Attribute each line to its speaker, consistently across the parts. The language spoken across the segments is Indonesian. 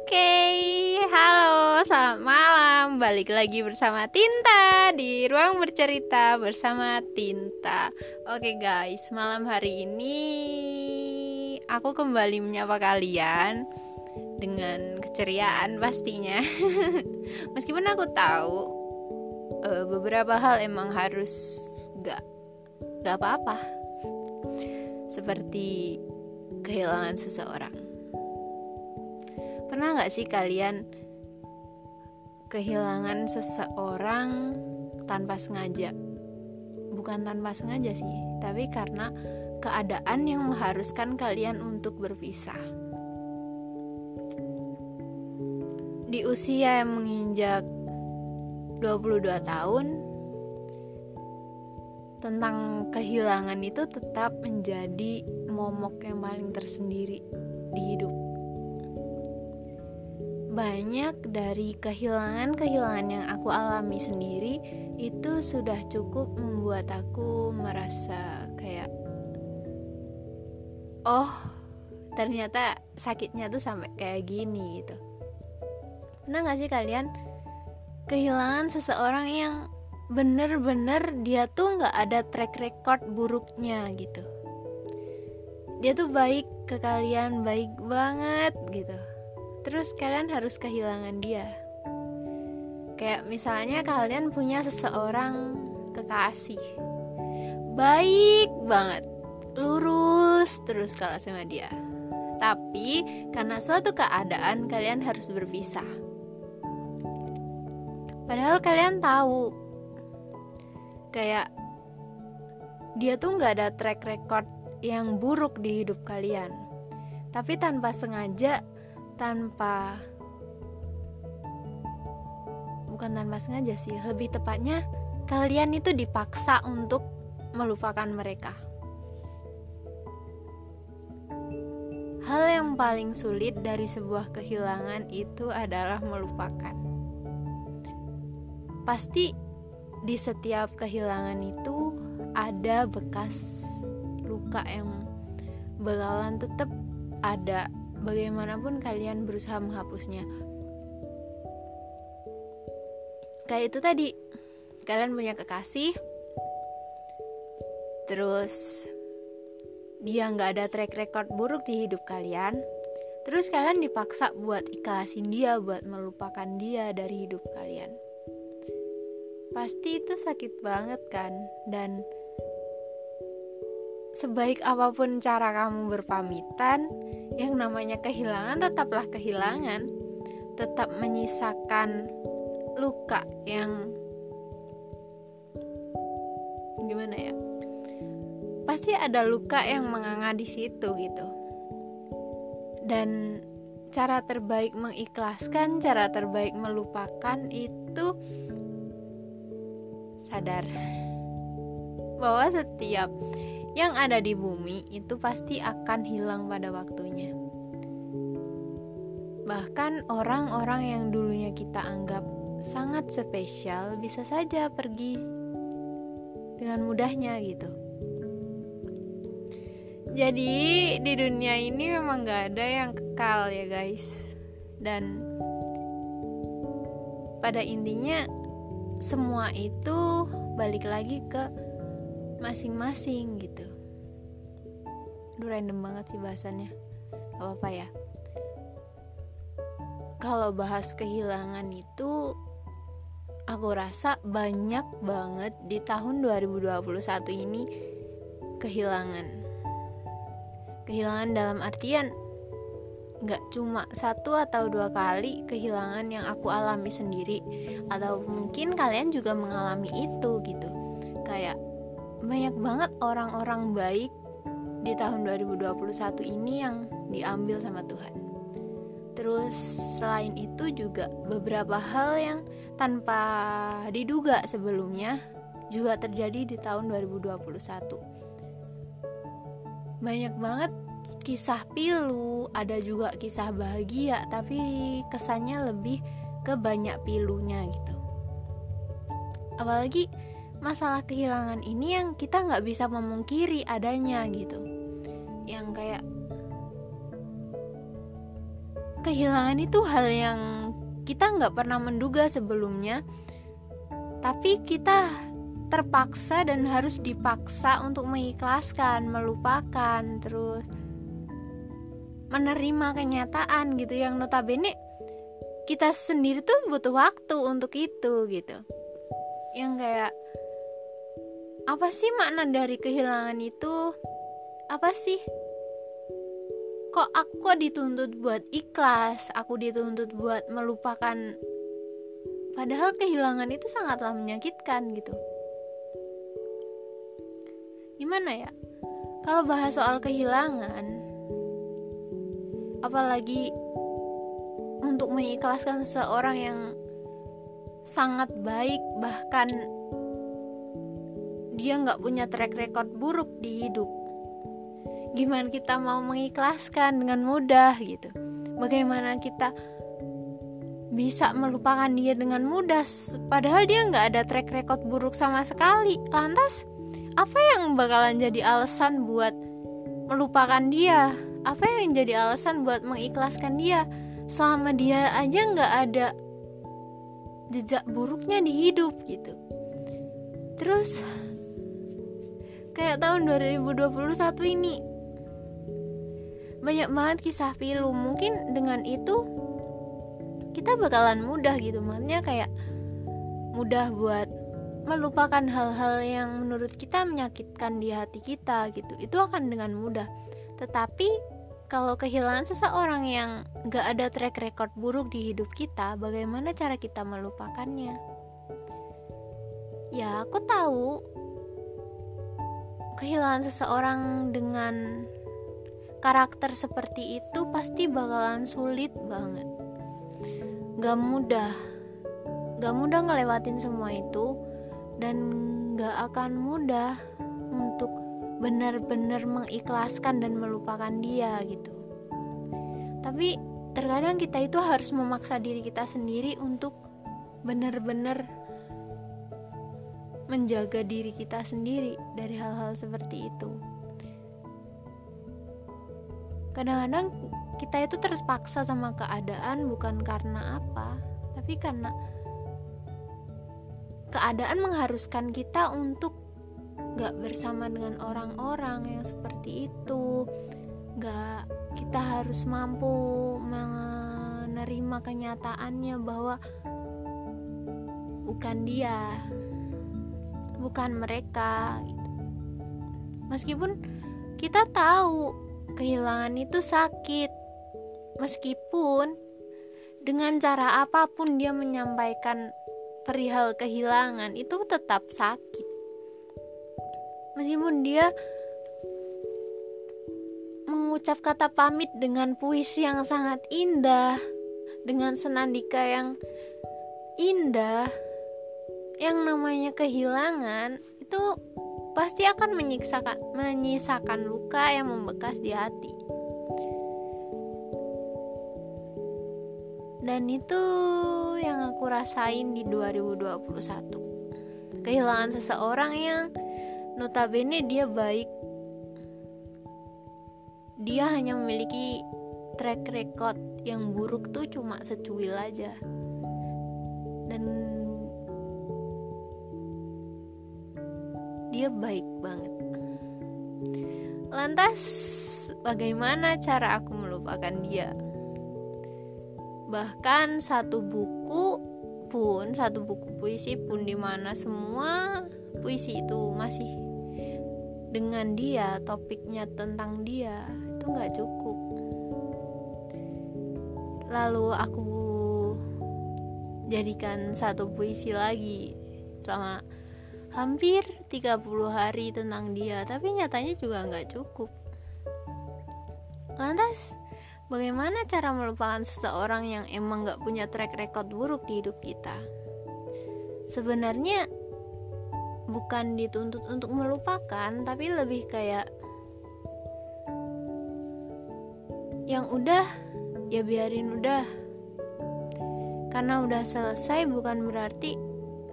Speaker 1: Oke, halo, selamat malam. Balik lagi bersama Tinta di ruang bercerita bersama Tinta. Oke, guys, malam hari ini aku kembali menyapa kalian dengan keceriaan pastinya. Meskipun aku tahu uh, beberapa hal emang harus gak gak apa-apa. Seperti kehilangan seseorang Pernah gak sih kalian kehilangan seseorang tanpa sengaja? Bukan tanpa sengaja sih, tapi karena keadaan yang mengharuskan kalian untuk berpisah. Di usia yang menginjak 22 tahun, tentang kehilangan itu tetap menjadi momok yang paling tersendiri di hidup banyak dari kehilangan-kehilangan yang aku alami sendiri itu sudah cukup membuat aku merasa kayak oh ternyata sakitnya tuh sampai kayak gini gitu. Pernah gak sih kalian kehilangan seseorang yang bener-bener dia tuh nggak ada track record buruknya gitu? Dia tuh baik ke kalian baik banget gitu terus kalian harus kehilangan dia. Kayak misalnya kalian punya seseorang kekasih. Baik banget lurus terus kalau sama dia. Tapi karena suatu keadaan kalian harus berpisah. Padahal kalian tahu kayak dia tuh nggak ada track record yang buruk di hidup kalian. Tapi tanpa sengaja tanpa bukan tanpa sengaja sih lebih tepatnya kalian itu dipaksa untuk melupakan mereka. Hal yang paling sulit dari sebuah kehilangan itu adalah melupakan. Pasti di setiap kehilangan itu ada bekas luka yang bakalan tetap ada bagaimanapun kalian berusaha menghapusnya. Kayak itu tadi. Kalian punya kekasih. Terus dia nggak ada track record buruk di hidup kalian. Terus kalian dipaksa buat ikhlasin dia buat melupakan dia dari hidup kalian. Pasti itu sakit banget kan? Dan sebaik apa pun cara kamu berpamitan yang namanya kehilangan tetaplah kehilangan. Tetap menyisakan luka yang gimana ya? Pasti ada luka yang menganga di situ gitu. Dan cara terbaik mengikhlaskan cara terbaik melupakan itu sadar bahwa setiap yang ada di bumi itu pasti akan hilang pada waktunya. Bahkan orang-orang yang dulunya kita anggap sangat spesial bisa saja pergi dengan mudahnya gitu. Jadi di dunia ini memang gak ada yang kekal ya guys Dan pada intinya semua itu balik lagi ke masing-masing gitu. Aduh random banget sih bahasannya. Gak apa-apa ya. Kalau bahas kehilangan itu Aku rasa banyak banget di tahun 2021 ini Kehilangan. Kehilangan dalam artian Gak cuma satu atau dua kali kehilangan yang aku alami sendiri Atau mungkin kalian juga mengalami itu gitu. Kayak banyak banget orang-orang baik di tahun 2021 ini yang diambil sama Tuhan. Terus selain itu juga beberapa hal yang tanpa diduga sebelumnya juga terjadi di tahun 2021. Banyak banget kisah pilu, ada juga kisah bahagia, tapi kesannya lebih ke banyak pilunya gitu. Apalagi masalah kehilangan ini yang kita nggak bisa memungkiri adanya gitu. Yang kayak kehilangan itu hal yang kita nggak pernah menduga sebelumnya tapi kita terpaksa dan harus dipaksa untuk mengikhlaskan melupakan terus menerima kenyataan gitu. Yang notabene kita sendiri tuh butuh waktu untuk itu gitu. Yang kayak apa sih makna dari kehilangan itu? Apa sih? Kok aku kok dituntut buat ikhlas? Aku dituntut buat melupakan. Padahal kehilangan itu sangatlah menyakitkan gitu. Gimana ya? Kalau bahas soal kehilangan apalagi untuk mengikhlaskan seseorang yang sangat baik bahkan dia nggak punya track record buruk di hidup. Gimana kita mau mengikhlaskan dengan mudah gitu? Bagaimana kita bisa melupakan dia dengan mudah? Padahal dia nggak ada track record buruk sama sekali. Lantas apa yang bakalan jadi alasan buat melupakan dia? Apa yang jadi alasan buat mengikhlaskan dia? Selama dia aja nggak ada jejak buruknya di hidup gitu. Terus kayak tahun 2021 ini. Banyak banget kisah pilu mungkin dengan itu kita bakalan mudah gitu. Maksudnya kayak mudah buat melupakan hal-hal yang menurut kita menyakitkan di hati kita gitu. Itu akan dengan mudah. Tetapi kalau kehilangan seseorang yang gak ada track record buruk di hidup kita bagaimana cara kita melupakannya? Ya aku tahu kehilangan seseorang dengan karakter seperti itu pasti bakalan sulit banget. Gak mudah. Gak mudah ngelewatin semua itu dan gak akan mudah untuk benar-benar mengikhlaskan dan melupakan dia gitu. Tapi terkadang kita itu harus memaksa diri kita sendiri untuk benar-benar menjaga diri kita sendiri dari hal-hal seperti itu. Kadang-kadang kita itu terpaksa sama keadaan bukan karena apa tapi karena keadaan mengharuskan kita untuk gak bersama dengan orang-orang yang seperti itu. Gak kita harus mampu menerima kenyataannya bahwa bukan dia bukan mereka gitu. meskipun kita tahu kehilangan itu sakit. Meskipun dengan cara apa pun dia menyampaikan perihal kehilangan itu tetap sakit. Meskipun dia mengucap kata pamit dengan puisi yang sangat indah, dengan senandika yang indah, yang namanya kehilangan itu pasti akan menyiksakan, menyisakan luka yang membekas di hati. Dan itu yang aku rasain di 2021. Kehilangan seseorang yang notabene dia baik. Dia hanya memiliki track record yang buruk tuh cuma secuil aja. Baik banget. Lantas, bagaimana cara aku melupakan dia? Bahkan satu buku pun, satu buku puisi pun di mana semua puisi itu masih dengan dia, topiknya tentang dia, itu nggak cukup. Lalu aku jadikan satu puisi lagi selama hampir 30 hari tentang dia tapi nyatanya juga nggak cukup. Lantas bagaimana cara melupakan seseorang yang emang nggak punya track record buruk di hidup kita? Sebenarnya bukan dituntut untuk melupakan tapi lebih kayak yang udah ya biarin udah. Karena udah selesai bukan berarti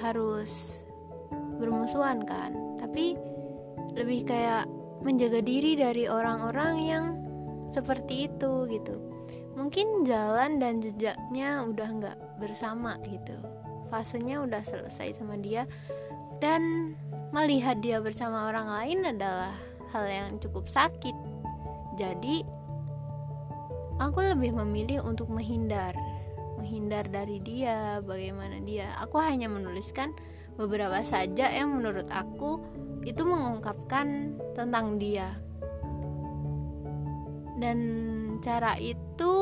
Speaker 1: harus bermusuhan kan. Tapi lebih kayak menjaga diri dari orang-orang yang seperti itu gitu. Mungkin jalan dan jejaknya udah nggak bersama gitu. Fasenya udah selesai sama dia. Dan melihat dia bersama orang lain adalah hal yang cukup sakit. Jadi aku lebih memilih untuk menghindar. Menghindar dari dia bagaimana dia. Aku hanya menuliskan beberapa saja yang menurut aku itu mengungkapkan tentang dia dan cara itu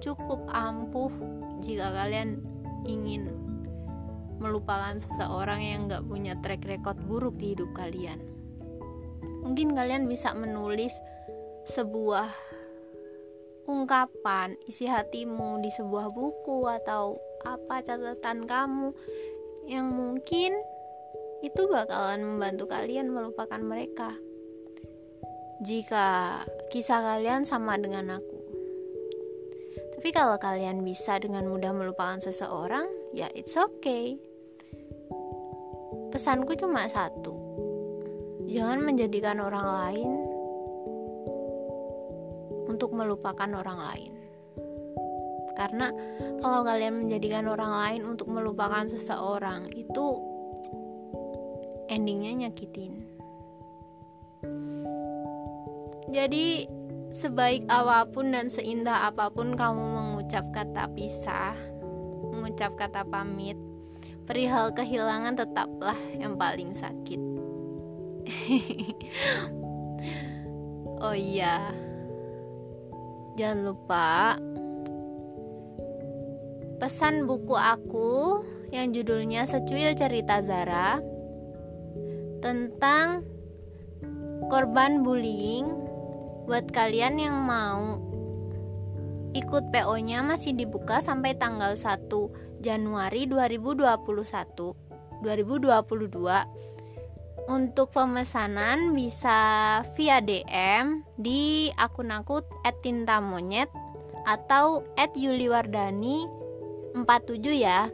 Speaker 1: cukup ampuh jika kalian ingin melupakan seseorang yang gak punya track record buruk di hidup kalian. Mungkin kalian bisa menulis sebuah ungkapan isi hatimu di sebuah buku atau apa catatan kamu yang mungkin itu bakalan membantu kalian melupakan mereka. Jika kisah kalian sama dengan aku, tapi kalau kalian bisa dengan mudah melupakan seseorang, ya it's okay. Pesanku cuma satu. Jangan menjadikan orang lain untuk melupakan orang lain. Karena kalau kalian menjadikan orang lain untuk melupakan seseorang, itu endingnya nyakitin. Jadi Sebaik apa pun dan seindah apa pun kamu mengucap kata pisah, mengucap kata pamit, perihal kehilangan tetaplah yang paling sakit. oh iya, jangan lupa pesan buku aku yang judulnya Secuil Cerita Zara tentang korban bullying. Buat kalian yang mau ikut PO-nya masih dibuka sampai tanggal 1 Januari 2021 2022 untuk pemesanan bisa via DM di akun aku @tintamonyet atau @yuliwardani 47 ya.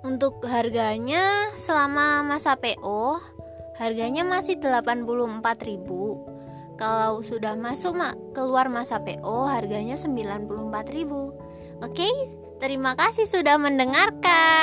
Speaker 1: Untuk harganya selama masa PO harganya masih 84.000 kalau sudah masuk mak keluar masa PO harganya 94.000. Oke, terima kasih sudah mendengarkan.